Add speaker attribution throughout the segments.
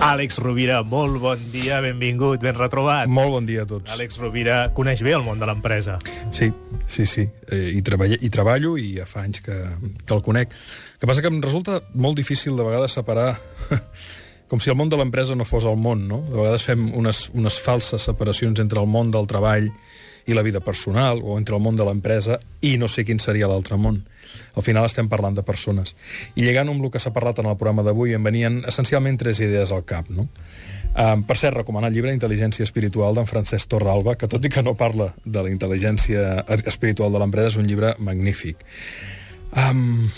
Speaker 1: Àlex Rovira, molt bon dia, benvingut, ben retrobat.
Speaker 2: Molt bon dia a tots.
Speaker 1: Àlex Rovira coneix bé el món de l'empresa.
Speaker 2: Sí, sí, sí. Eh, hi, treball, hi treballo i ja fa anys que, que el conec. El que passa que em resulta molt difícil de vegades separar com si el món de l'empresa no fos el món, no? De vegades fem unes, unes falses separacions entre el món del treball i la vida personal, o entre el món de l'empresa i no sé quin seria l'altre món. Al final estem parlant de persones. I llegant amb el que s'ha parlat en el programa d'avui, em venien essencialment tres idees al cap. No? Um, per cert, recomanar el llibre Intel·ligència espiritual d'en Francesc Torralba, que tot i que no parla de la intel·ligència espiritual de l'empresa, és un llibre magnífic. Um,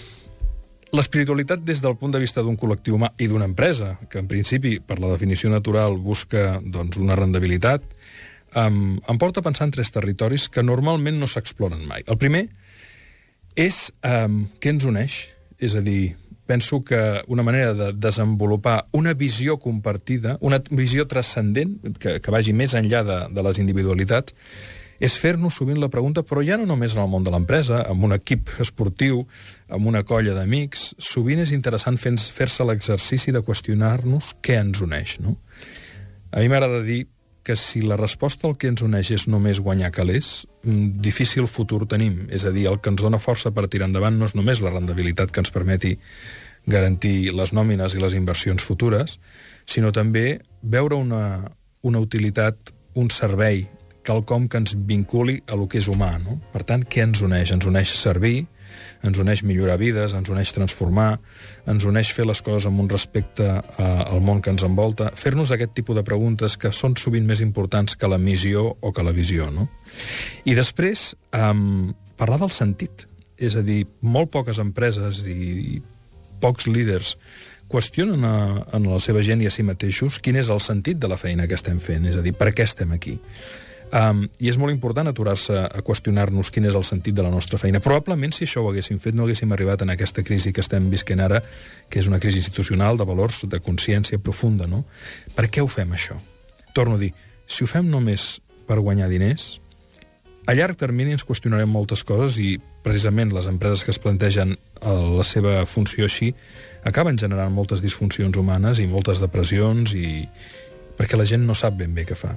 Speaker 2: L'espiritualitat des del punt de vista d'un col·lectiu humà i d'una empresa, que en principi, per la definició natural, busca doncs, una rendibilitat, um, em porta a pensar en tres territoris que normalment no s'exploren mai. El primer és um, què ens uneix, és a dir, penso que una manera de desenvolupar una visió compartida, una visió transcendent, que, que vagi més enllà de, de les individualitats, és fer-nos sovint la pregunta, però ja no només en el món de l'empresa, amb un equip esportiu, amb una colla d'amics, sovint és interessant fer-se l'exercici de qüestionar-nos què ens uneix. No? A mi m'agrada dir que si la resposta al que ens uneix és només guanyar calés, difícil futur tenim. És a dir, el que ens dona força per tirar endavant no és només la rendibilitat que ens permeti garantir les nòmines i les inversions futures, sinó també veure una, una utilitat, un servei, quelcom que ens vinculi a lo que és humà. No? Per tant, què ens uneix? Ens uneix servir, ens uneix millorar vides, ens uneix transformar, ens uneix fer les coses amb un respecte a, al món que ens envolta, fer-nos aquest tipus de preguntes que són sovint més importants que la missió o que la visió, no? I després, um, parlar del sentit. És a dir, molt poques empreses i, i pocs líders qüestionen a, a la seva gent i a si mateixos quin és el sentit de la feina que estem fent, és a dir, per què estem aquí. Um, I és molt important aturar-se a qüestionar-nos quin és el sentit de la nostra feina. Probablement, si això ho haguéssim fet, no haguéssim arribat en aquesta crisi que estem visquent ara, que és una crisi institucional, de valors, de consciència profunda, no? Per què ho fem, això? Torno a dir, si ho fem només per guanyar diners, a llarg termini ens qüestionarem moltes coses i precisament les empreses que es plantegen eh, la seva funció així acaben generant moltes disfuncions humanes i moltes depressions i perquè la gent no sap ben bé què fa.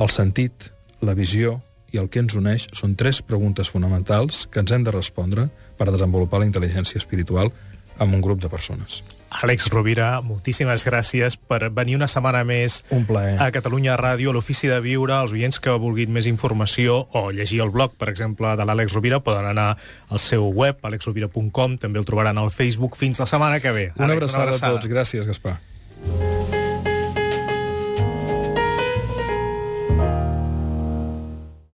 Speaker 2: El sentit, la visió i el que ens uneix són tres preguntes fonamentals que ens hem de respondre per desenvolupar la intel·ligència espiritual amb un grup de persones.
Speaker 1: Àlex Rovira, moltíssimes gràcies per venir una setmana més
Speaker 2: un plaer.
Speaker 1: a Catalunya Ràdio, a l'Ofici de Viure. Els oients que vulguin més informació o llegir el blog, per exemple, de l'Àlex Rovira, poden anar al seu web, alexrovira.com, també el trobaran al Facebook. Fins la setmana que ve.
Speaker 2: Una, Àlex, abraçada, una abraçada a tots. Gràcies, Gaspar.